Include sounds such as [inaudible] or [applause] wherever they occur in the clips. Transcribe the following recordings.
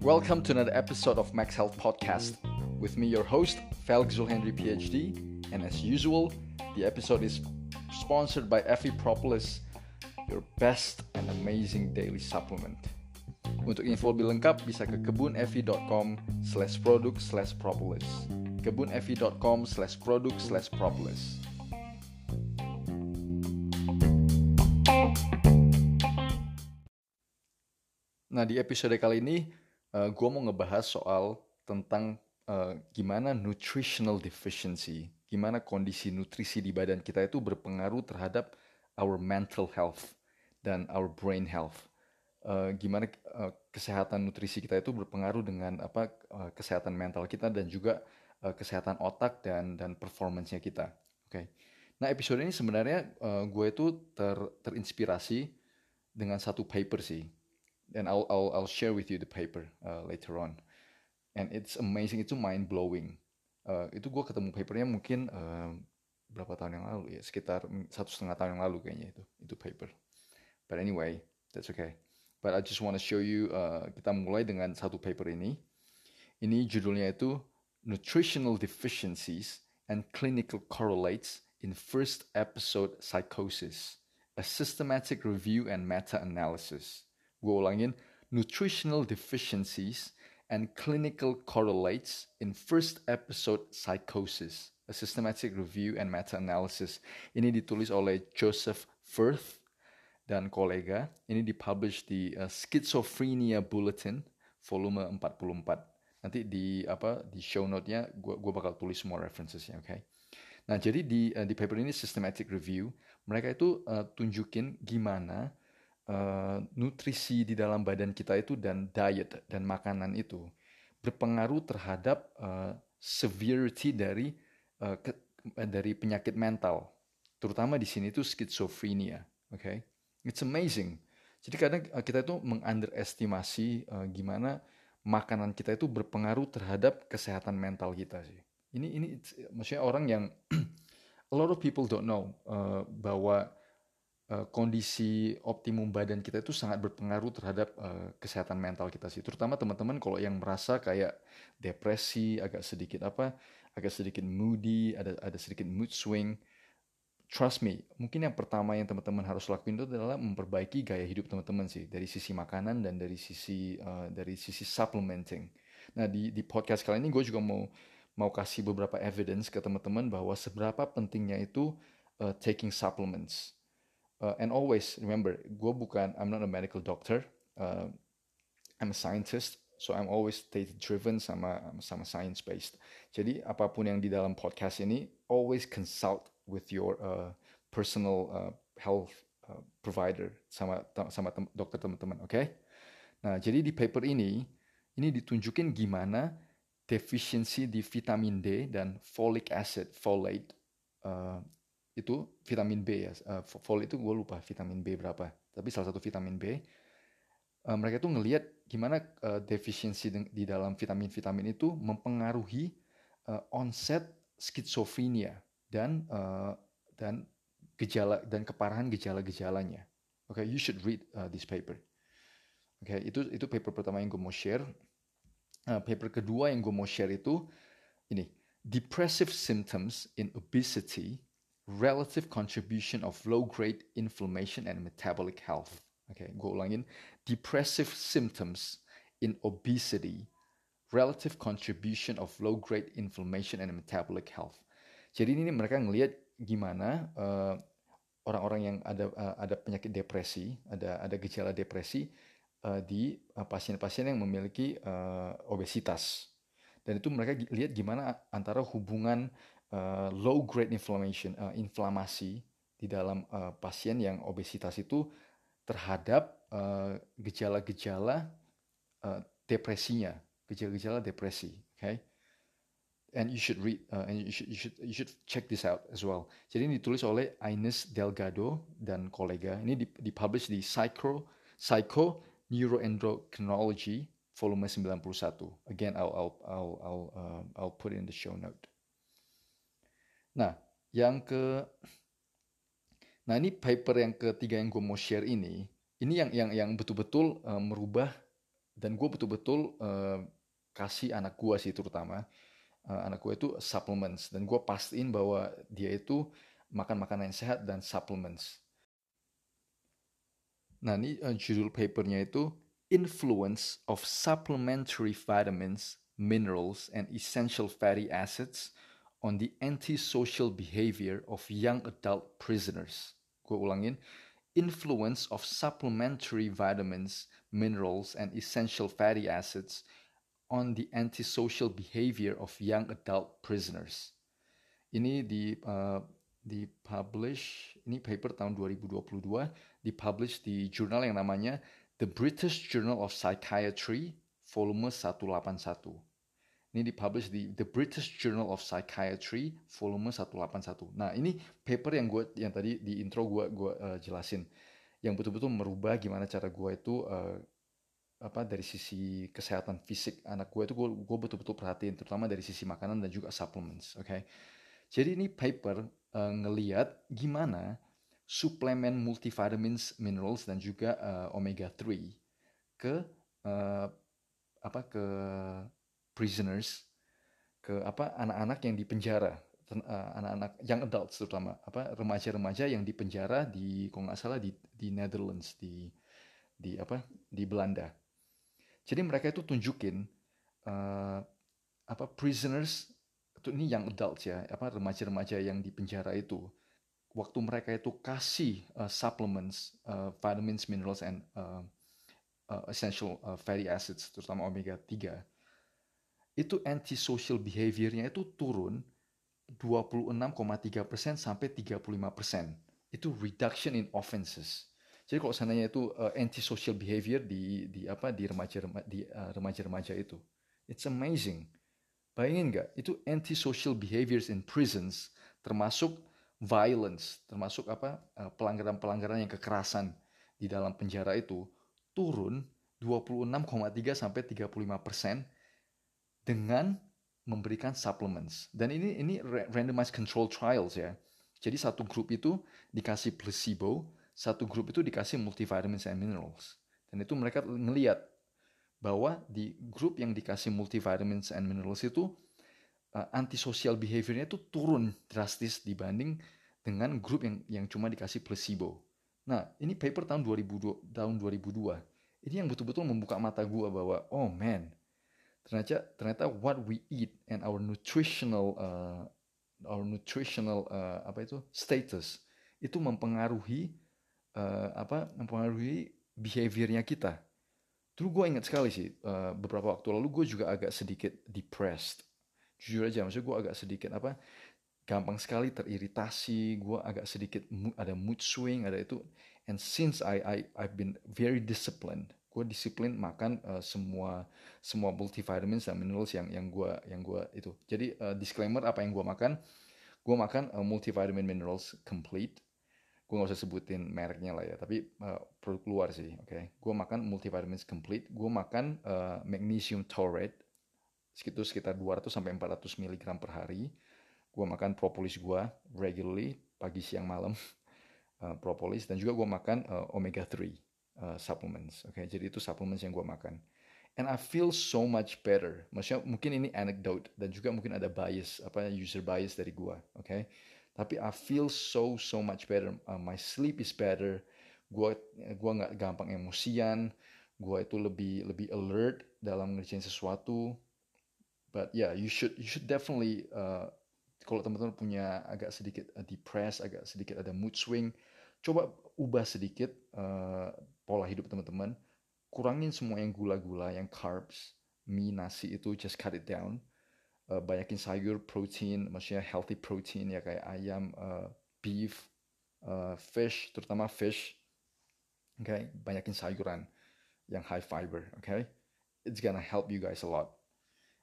Welcome to another episode of Max Health Podcast. With me, your host, Felix Zulhendri, PhD. And as usual, the episode is sponsored by Effie Propolis, your best and amazing daily supplement. Untuk info lebih lengkap bisa ke kebunevi.com slash produk slash propolis kebunevi.com slash produk slash propolis Nah di episode kali ini uh, eh, gue mau ngebahas soal tentang uh, gimana nutritional deficiency, gimana kondisi nutrisi di badan kita itu berpengaruh terhadap our mental health dan our brain health. Uh, gimana uh, kesehatan nutrisi kita itu berpengaruh dengan apa uh, kesehatan mental kita dan juga uh, kesehatan otak dan dan performancenya kita. Oke. Okay. Nah episode ini sebenarnya uh, gue itu ter, terinspirasi dengan satu paper sih and I'll I'll I'll share with you the paper uh, later on. And it's amazing itu mind blowing uh, itu gue ketemu papernya mungkin uh, berapa tahun yang lalu ya? Sekitar satu setengah tahun yang lalu kayaknya itu itu paper. But anyway that's okay. But I just want to show you uh, kita mulai dengan satu paper ini. Ini judulnya itu nutritional deficiencies and clinical correlates in first episode psychosis a systematic review and meta-analysis Gue ulangin, nutritional deficiencies and clinical correlates in first episode psychosis, a systematic review and meta-analysis. Ini ditulis oleh Joseph Firth dan kolega. Ini dipublish di uh, Schizophrenia Bulletin volume 44. Nanti di apa di show note-nya gua bakal tulis semua references-nya, oke? Okay? Nah, jadi di uh, di paper ini systematic review, mereka itu uh, tunjukin gimana uh, nutrisi di dalam badan kita itu dan diet dan makanan itu berpengaruh terhadap uh, severity dari uh, ke, dari penyakit mental terutama di sini itu skizofrenia oke okay? it's amazing jadi kadang kita itu mengunderestimasi uh, gimana makanan kita itu berpengaruh terhadap kesehatan mental kita sih ini ini maksudnya orang yang [clears throat] a lot of people don't know uh, bahwa Eh, kondisi optimum badan kita itu sangat berpengaruh terhadap uh, kesehatan mental kita sih. Terutama teman-teman kalau yang merasa kayak depresi, agak sedikit apa, agak sedikit moody, ada ada sedikit mood swing. Trust me, mungkin yang pertama yang teman-teman harus lakuin itu adalah memperbaiki gaya hidup teman-teman sih dari sisi makanan dan dari sisi uh, dari sisi supplementing. Nah di di podcast kali ini gue juga mau mau kasih beberapa evidence ke teman-teman bahwa seberapa pentingnya itu uh, taking supplements uh, and always remember gue bukan I'm not a medical doctor uh, I'm a scientist so I'm always data driven sama sama science based jadi apa pun yang di dalam podcast ini always consult with your uh, personal uh, health uh, provider sama sama tem dokter teman-teman oke okay? nah jadi di paper ini ini ditunjukin gimana defisiensi di vitamin D dan folic acid folate uh, itu vitamin B ya uh, fol itu gue lupa vitamin B berapa tapi salah satu vitamin B uh, mereka tuh ngelihat gimana uh, defisiensi di dalam vitamin-vitamin itu mempengaruhi uh, onset skizofrenia dan uh, dan gejala dan keparahan gejala-gejalanya. Oke, okay, you should read uh, this paper. Oke, okay, itu itu paper pertama yang gue mau share. Uh, paper kedua yang gue mau share itu ini depressive symptoms in obesity relative contribution of low-grade inflammation and metabolic health. Oke, okay, gue ulangin. Depressive symptoms in obesity, relative contribution of low-grade inflammation and metabolic health. Jadi ini mereka ngelihat gimana uh, orang-orang yang ada uh, ada penyakit depresi, ada ada gejala depresi uh, di pasien-pasien uh, yang memiliki uh, obesitas. Dan itu mereka lihat gimana antara hubungan uh, low grade inflammation uh, inflamasi di dalam uh, pasien yang obesitas itu terhadap gejala-gejala uh, uh, depresinya, gejala-gejala depresi, okay? And you should read uh, and you should, you should you should check this out as well. Jadi ini ditulis oleh Ines Delgado dan kolega. Ini dipublish di Psycho Psycho Neuroendocrinology volume 91. Again, I'll I'll I'll I'll, uh, I'll put in the show note. Nah, yang ke Nah ini paper yang ketiga yang gue mau share ini, ini yang yang yang betul-betul uh, merubah dan gue betul-betul uh, kasih anak gue sih terutama uh, anak gue itu supplements dan gue pastiin bahwa dia itu makan makanan yang sehat dan supplements. Nah ini uh, judul papernya itu Influence of Supplementary Vitamins, Minerals, and Essential Fatty Acids on the Antisocial Behavior of Young Adult Prisoners. Gue ulangin, influence of supplementary vitamins, minerals, and essential fatty acids on the antisocial behavior of young adult prisoners. Ini di uh, dipublish ini paper tahun 2022 dipublish di jurnal yang namanya The British Journal of Psychiatry volume 181. Ini dipublish di The British Journal of Psychiatry volume 181. Nah, ini paper yang gue yang tadi di intro gue gue uh, jelasin yang betul-betul merubah gimana cara gue itu uh, apa dari sisi kesehatan fisik anak gue itu gue gue betul-betul perhatiin terutama dari sisi makanan dan juga supplements, oke. Okay? Jadi ini paper uh, ngeliat gimana suplemen multivitamins, minerals dan juga uh, omega 3 ke uh, apa ke prisoners ke apa anak-anak yang dipenjara eh, anak-anak young adults terutama apa remaja-remaja yang dipenjara di kalau nggak salah di di Netherlands di di apa di Belanda. Jadi mereka itu tunjukin uh, apa prisoners itu ini yang adults ya apa remaja-remaja yang dipenjara itu. Waktu mereka itu kasih uh, supplements uh, vitamins minerals and uh, uh, essential uh, fatty acids terutama omega 3 itu antisocial behaviornya itu turun 26,3% sampai 35%. Itu reduction in offenses. Jadi kalau seandainya itu uh, antisocial behavior di di apa di remaja di uh, remaja-remaja itu, it's amazing. Bayangin nggak? Itu antisocial behaviors in prisons termasuk violence, termasuk apa uh, pelanggaran-pelanggaran yang kekerasan di dalam penjara itu turun 26,3 sampai 35 persen dengan memberikan supplements. Dan ini ini randomized control trials ya. Jadi satu grup itu dikasih placebo, satu grup itu dikasih multivitamins and minerals. Dan itu mereka ngeliat bahwa di grup yang dikasih multivitamins and minerals itu uh, antisocial behaviornya itu turun drastis dibanding dengan grup yang yang cuma dikasih placebo. Nah, ini paper tahun 2002, tahun 2002. Ini yang betul-betul membuka mata gua bahwa oh man, ternyata ternyata what we eat and our nutritional uh, our nutritional uh, apa itu status itu mempengaruhi uh, apa mempengaruhi behaviornya kita. Dulu gue ingat sekali sih uh, beberapa waktu lalu gue juga agak sedikit depressed. Jujur aja maksudnya gue agak sedikit apa gampang sekali teriritasi. Gue agak sedikit ada mood swing ada itu. And since I I I've been very disciplined gue disiplin makan uh, semua semua multivitamins dan minerals yang yang gue yang gue itu. Jadi uh, disclaimer apa yang gue makan? Gue makan uh, multivitamin minerals complete. Gue nggak usah sebutin mereknya lah ya tapi uh, produk luar sih oke? Okay? gue makan multivitamins complete. Gue makan uh, magnesium taurate sekitar sekitar 200 sampai 400 mg per hari. Gue makan propolis gue regularly pagi siang malam uh, [laughs] propolis. Dan juga gue makan uh, omega 3 uh, supplements. Oke, okay? jadi itu supplements yang gue makan. And I feel so much better. Maksudnya mungkin ini anecdote dan juga mungkin ada bias apa user bias dari gue. Oke, okay? tapi I feel so so much better. Uh, my sleep is better. Gue gua nggak gampang emosian. Gue itu lebih lebih alert dalam ngerjain sesuatu. But yeah, you should you should definitely uh, kalau teman-teman punya agak sedikit uh, depressed, agak sedikit ada mood swing, coba ubah sedikit uh, pola hidup teman-teman, kurangin semua yang gula-gula, yang carbs, mie, nasi itu just cut it down. Uh, banyakin sayur, protein, maksudnya healthy protein ya kayak ayam, uh, beef, uh, fish, terutama fish. Okay? banyakin sayuran yang high fiber? Okay? It's gonna help you guys a lot.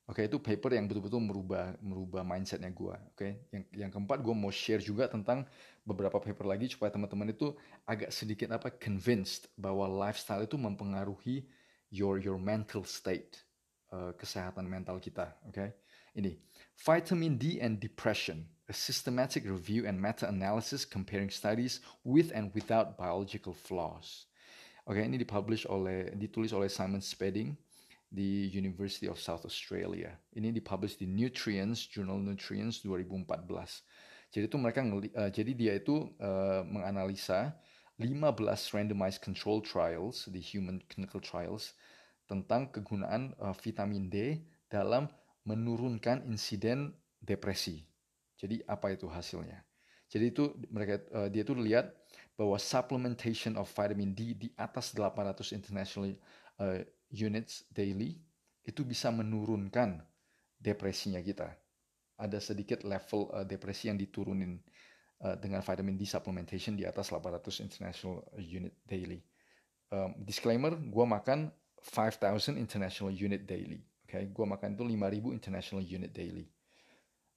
Oke, okay, itu paper yang betul-betul merubah merubah mindsetnya gue. Oke, okay? yang yang keempat gue mau share juga tentang beberapa paper lagi supaya teman-teman itu agak sedikit apa convinced bahwa lifestyle itu mempengaruhi your your mental state, uh, kesehatan mental kita. Oke, okay? Ini vitamin D and depression, a systematic review and meta-analysis comparing studies with and without biological flaws. Oke, ini dipublish oleh ditulis oleh Simon Spedding di University of South Australia. Ini dipublish di Nutrients Journal Nutrients 2014. Jadi itu mereka uh, jadi dia itu uh, menganalisa 15 randomized control trials di human clinical trials tentang kegunaan uh, vitamin D dalam menurunkan insiden depresi. Jadi apa itu hasilnya? Jadi itu mereka uh, dia itu lihat bahwa supplementation of vitamin D di atas 800 international uh, units daily itu bisa menurunkan depresinya kita. Ada sedikit level uh, depresi yang diturunin uh, dengan vitamin D supplementation di atas 800 international unit daily. Um, disclaimer, gue makan 5000 international unit daily. Oke, okay? gue makan itu 5000 international unit daily.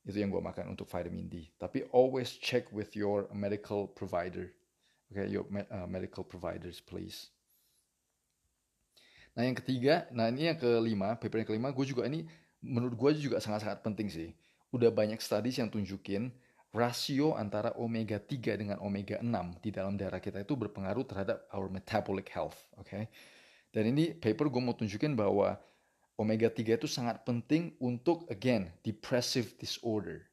Itu yang gue makan untuk vitamin D. Tapi always check with your medical provider. Okay? your uh, medical providers please. Nah yang ketiga, nah ini yang kelima, paper yang kelima, gue juga ini menurut gue juga sangat-sangat penting sih. Udah banyak studies yang tunjukin rasio antara omega 3 dengan omega 6 di dalam darah kita itu berpengaruh terhadap our metabolic health, oke? Okay? Dan ini paper gue mau tunjukin bahwa omega 3 itu sangat penting untuk again depressive disorder.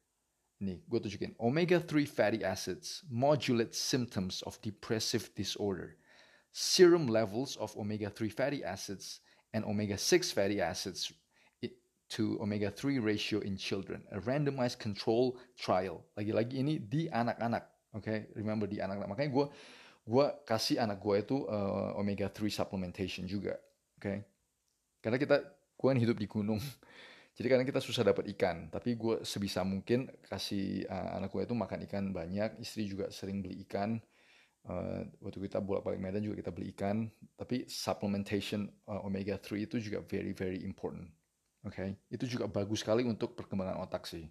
Nih, gue tunjukin. Omega 3 fatty acids modulate symptoms of depressive disorder. Serum levels of omega 3 fatty acids and omega 6 fatty acids to omega 3 ratio in children. A randomized control trial. Lagi-lagi ini di anak-anak. Oke, okay? remember di anak-anak. Makanya gue gue kasih anak gue itu uh, omega 3 supplementation juga oke okay? karena kita gue kan hidup di gunung [laughs] jadi kadang kita susah dapat ikan tapi gue sebisa mungkin kasih uh, anak gue itu makan ikan banyak istri juga sering beli ikan uh, waktu kita bolak balik Medan juga kita beli ikan tapi supplementation uh, omega 3 itu juga very very important oke okay? itu juga bagus sekali untuk perkembangan otak sih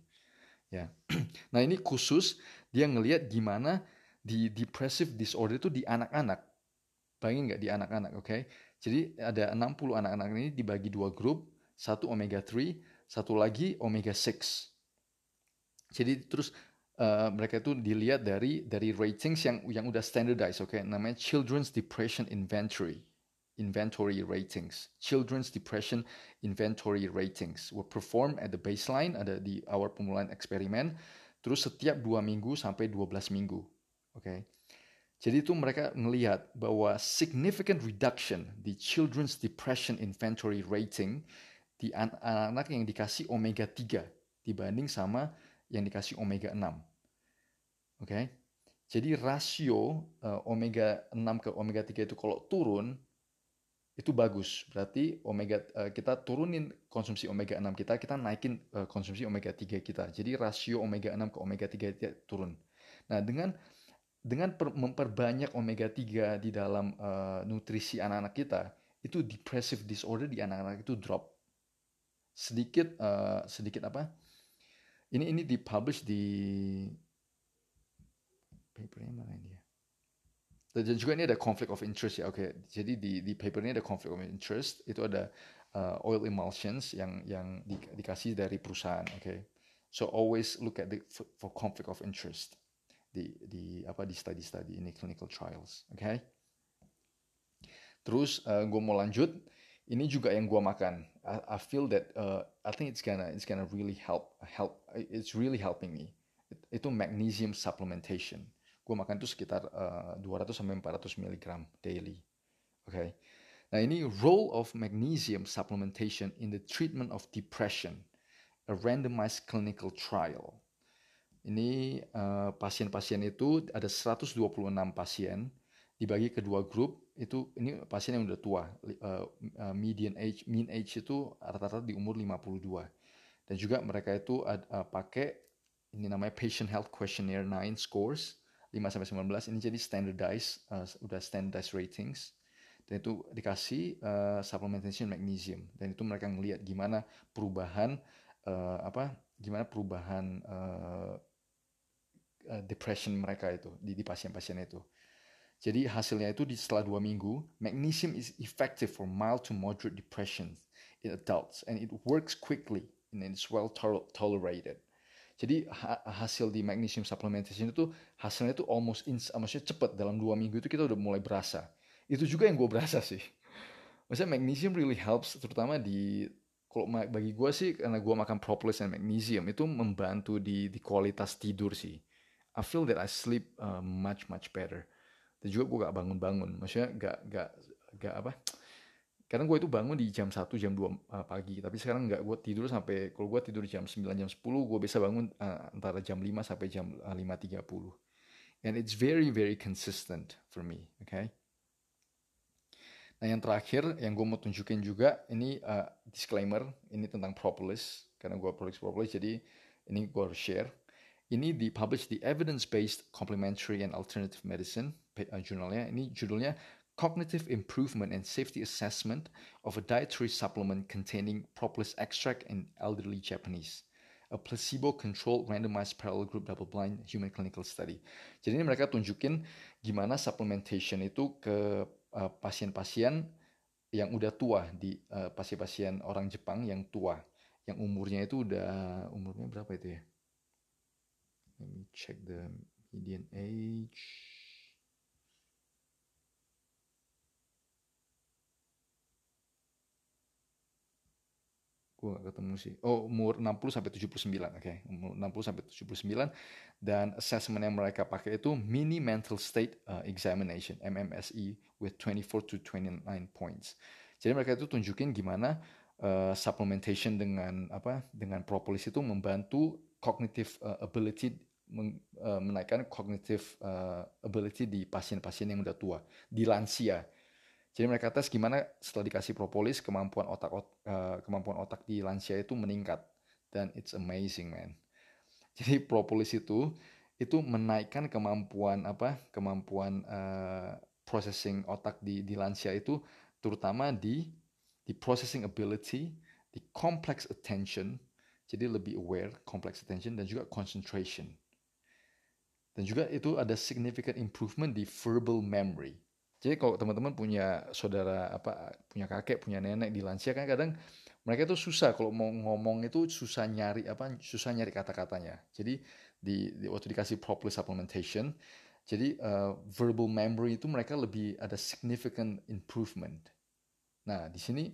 ya [clears throat] nah ini khusus dia ngelihat gimana di depressive disorder itu di anak-anak. Bayangin nggak di anak-anak, oke? Okay? Jadi ada 60 anak-anak ini dibagi dua grup, satu omega 3, satu lagi omega 6. Jadi terus uh, mereka itu dilihat dari dari ratings yang yang udah standardized, oke? Okay? Namanya Children's Depression Inventory. Inventory ratings. Children's Depression Inventory ratings were performed at the baseline, ada di awal pemulaan eksperimen, terus setiap dua minggu sampai 12 minggu. Oke. Okay? Jadi itu mereka melihat bahwa significant reduction di children's depression inventory rating di anak-anak yang dikasih omega 3 dibanding sama yang dikasih omega 6. Oke. Okay? Jadi rasio uh, omega 6 ke omega 3 itu kalau turun itu bagus. Berarti omega uh, kita turunin konsumsi omega 6 kita, kita naikin uh, konsumsi omega 3 kita. Jadi rasio omega 6 ke omega 3 turun. Nah, dengan dengan per, memperbanyak omega 3 di dalam uh, nutrisi anak-anak kita, itu depressive disorder di anak-anak itu drop. Sedikit uh, sedikit apa? Ini ini dipublish di mana ini ya? Dan juga ini ada conflict of interest ya. Oke, okay. jadi di di paper ini ada conflict of interest. Itu ada uh, oil emulsions yang yang di, dikasih dari perusahaan. Oke, okay. so always look at the for conflict of interest di di apa di study-study ini clinical trials, oke? Okay? Terus uh, gue mau lanjut, ini juga yang gue makan. I, I feel that uh, I think it's gonna it's gonna really help help. It's really helping me. It, itu magnesium supplementation. Gue makan itu sekitar uh, eh, 200 sampai 400 mg daily. Oke. Okay? Nah ini role of magnesium supplementation in the treatment of depression, a randomized clinical trial. Ini uh, pasien-pasien itu ada 126 pasien dibagi ke dua grup itu ini pasien yang udah tua uh, uh, median age mean age itu rata-rata di umur 52 dan juga mereka itu uh, pakai ini namanya patient health questionnaire 9 scores 5 sampai 19 ini jadi standardized uh, udah standardized ratings dan itu dikasih uh, supplementation magnesium dan itu mereka ngelihat gimana perubahan uh, apa gimana perubahan uh, depression mereka itu di, di pasien-pasien itu. Jadi hasilnya itu di setelah dua minggu, magnesium is effective for mild to moderate depression in adults and it works quickly and it's well tolerated. Jadi ha hasil di magnesium supplementation itu hasilnya itu almost in, maksudnya cepat dalam dua minggu itu kita udah mulai berasa. Itu juga yang gue berasa sih. Maksudnya magnesium really helps terutama di kalau bagi gue sih karena gue makan propolis dan magnesium itu membantu di di kualitas tidur sih. I feel that I sleep uh, much much better. Dan juga gue gak bangun-bangun. Maksudnya gak gak gak apa? Karena gue itu bangun di jam 1, jam 2 uh, pagi. Tapi sekarang nggak gue tidur sampai, kalau gue tidur jam 9, jam 10, gue bisa bangun uh, antara jam 5 sampai jam uh, 5.30. And it's very, very consistent for me, okay? Nah yang terakhir yang gue mau tunjukin juga ini uh, disclaimer ini tentang propolis karena gue produksi propolis jadi ini gue harus share. Ini dipublish di Evidence Based Complementary and Alternative Medicine uh, jurnalnya. Ini judulnya cognitive improvement and safety assessment of a dietary supplement containing propolis extract in elderly Japanese. A placebo-controlled randomized parallel group double-blind human clinical study. Jadi ini mereka tunjukin gimana supplementation itu ke uh, pasien-pasien yang udah tua di uh, pasien-pasien orang Jepang yang tua, yang umurnya itu udah umurnya berapa itu ya? Let me check the median age. Gue gak ketemu sih. Oh, umur 60 sampai 79, oke. Okay. Umur 60 sampai 79 dan assessment yang mereka pakai itu mini mental state uh, examination MMSE with 24 to 29 points. Jadi mereka itu tunjukin gimana uh, supplementation dengan apa? dengan propolis itu membantu cognitive uh, ability men, uh, menaikkan cognitive uh, ability di pasien-pasien yang udah tua, di lansia jadi mereka tes gimana setelah dikasih propolis kemampuan otak uh, kemampuan otak di lansia itu meningkat dan it's amazing man. [laughs] Jadi propolis itu itu menaikkan kemampuan apa kemampuan uh, processing otak di di lansia itu terutama di di processing ability, di complex attention, jadi lebih aware, complex attention dan juga concentration. Dan juga itu ada significant improvement di verbal memory. Jadi kalau teman-teman punya saudara apa punya kakek, punya nenek di lansia kan kadang mereka itu susah kalau mau ngomong itu susah nyari apa susah nyari kata-katanya. Jadi di, di waktu dikasih proper supplementation, jadi uh, verbal memory itu mereka lebih ada significant improvement. Nah di sini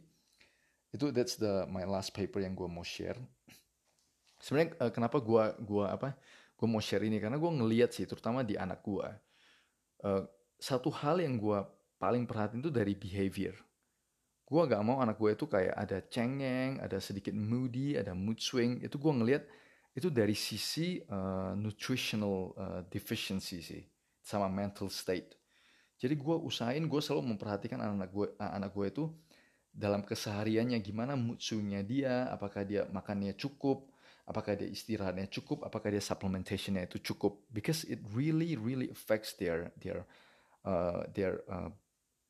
itu that's the my last paper yang gue mau share. Sebenarnya uh, kenapa gue gua apa gue mau share ini karena gue ngeliat sih terutama di anak gue. Uh, satu hal yang gue paling perhatiin itu dari behavior. Gue gak mau anak gue itu kayak ada cengeng, ada sedikit moody, ada mood swing. Itu gue ngeliat itu dari sisi uh, nutritional uh, deficiency sih, sama mental state. Jadi gue usahain gue selalu memperhatikan anak gue, anak gue itu dalam kesehariannya gimana mood swingnya dia, apakah dia makannya cukup, apakah dia istirahatnya cukup, apakah dia supplementationnya itu cukup, because it really really affects their their uh, their uh,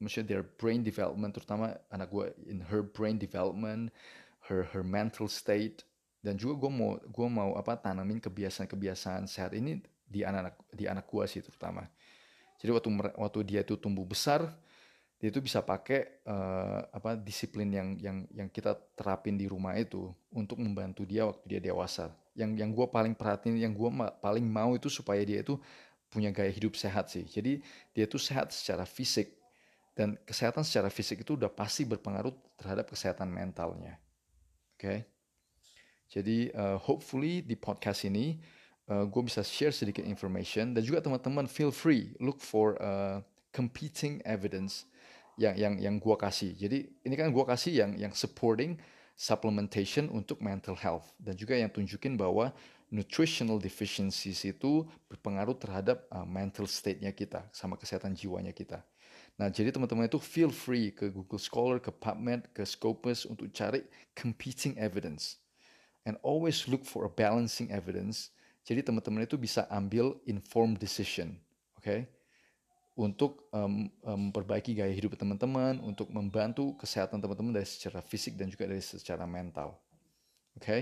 maksudnya their brain development terutama anak gue in her brain development her her mental state dan juga gue mau gue mau apa tanamin kebiasaan-kebiasaan sehat ini di anak-anak di anak gue sih terutama. Jadi waktu waktu dia itu tumbuh besar dia itu bisa pakai uh, apa disiplin yang yang yang kita terapin di rumah itu untuk membantu dia waktu dia dewasa. Yang yang gue paling perhatiin yang gue ma paling mau itu supaya dia itu punya gaya hidup sehat sih. Jadi dia tuh sehat secara fisik dan kesehatan secara fisik itu udah pasti berpengaruh terhadap kesehatan mentalnya. Oke. Okay? Jadi uh, hopefully di podcast ini uh, eh, gue bisa share sedikit information dan juga teman-teman feel free look for uh, competing evidence yang yang yang gue kasih. Jadi ini kan gue kasih yang yang supporting supplementation untuk mental health dan juga yang tunjukin bahwa nutritional deficiencies itu berpengaruh terhadap uh, mental state-nya kita sama kesehatan jiwanya kita. Nah, jadi teman-teman itu feel free ke Google Scholar, ke PubMed, ke Scopus untuk cari competing evidence. And always look for a balancing evidence. Jadi teman-teman itu bisa ambil informed decision, oke? Okay? Untuk um, memperbaiki gaya hidup teman-teman, untuk membantu kesehatan teman-teman dari secara fisik dan juga dari secara mental. Oke? Okay?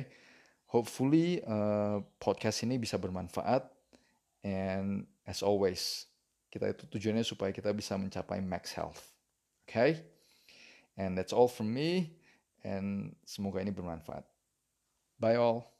Hopefully uh, podcast ini bisa bermanfaat and as always kita itu tujuannya supaya kita bisa mencapai max health. Okay? And that's all from me and semoga ini bermanfaat. Bye all.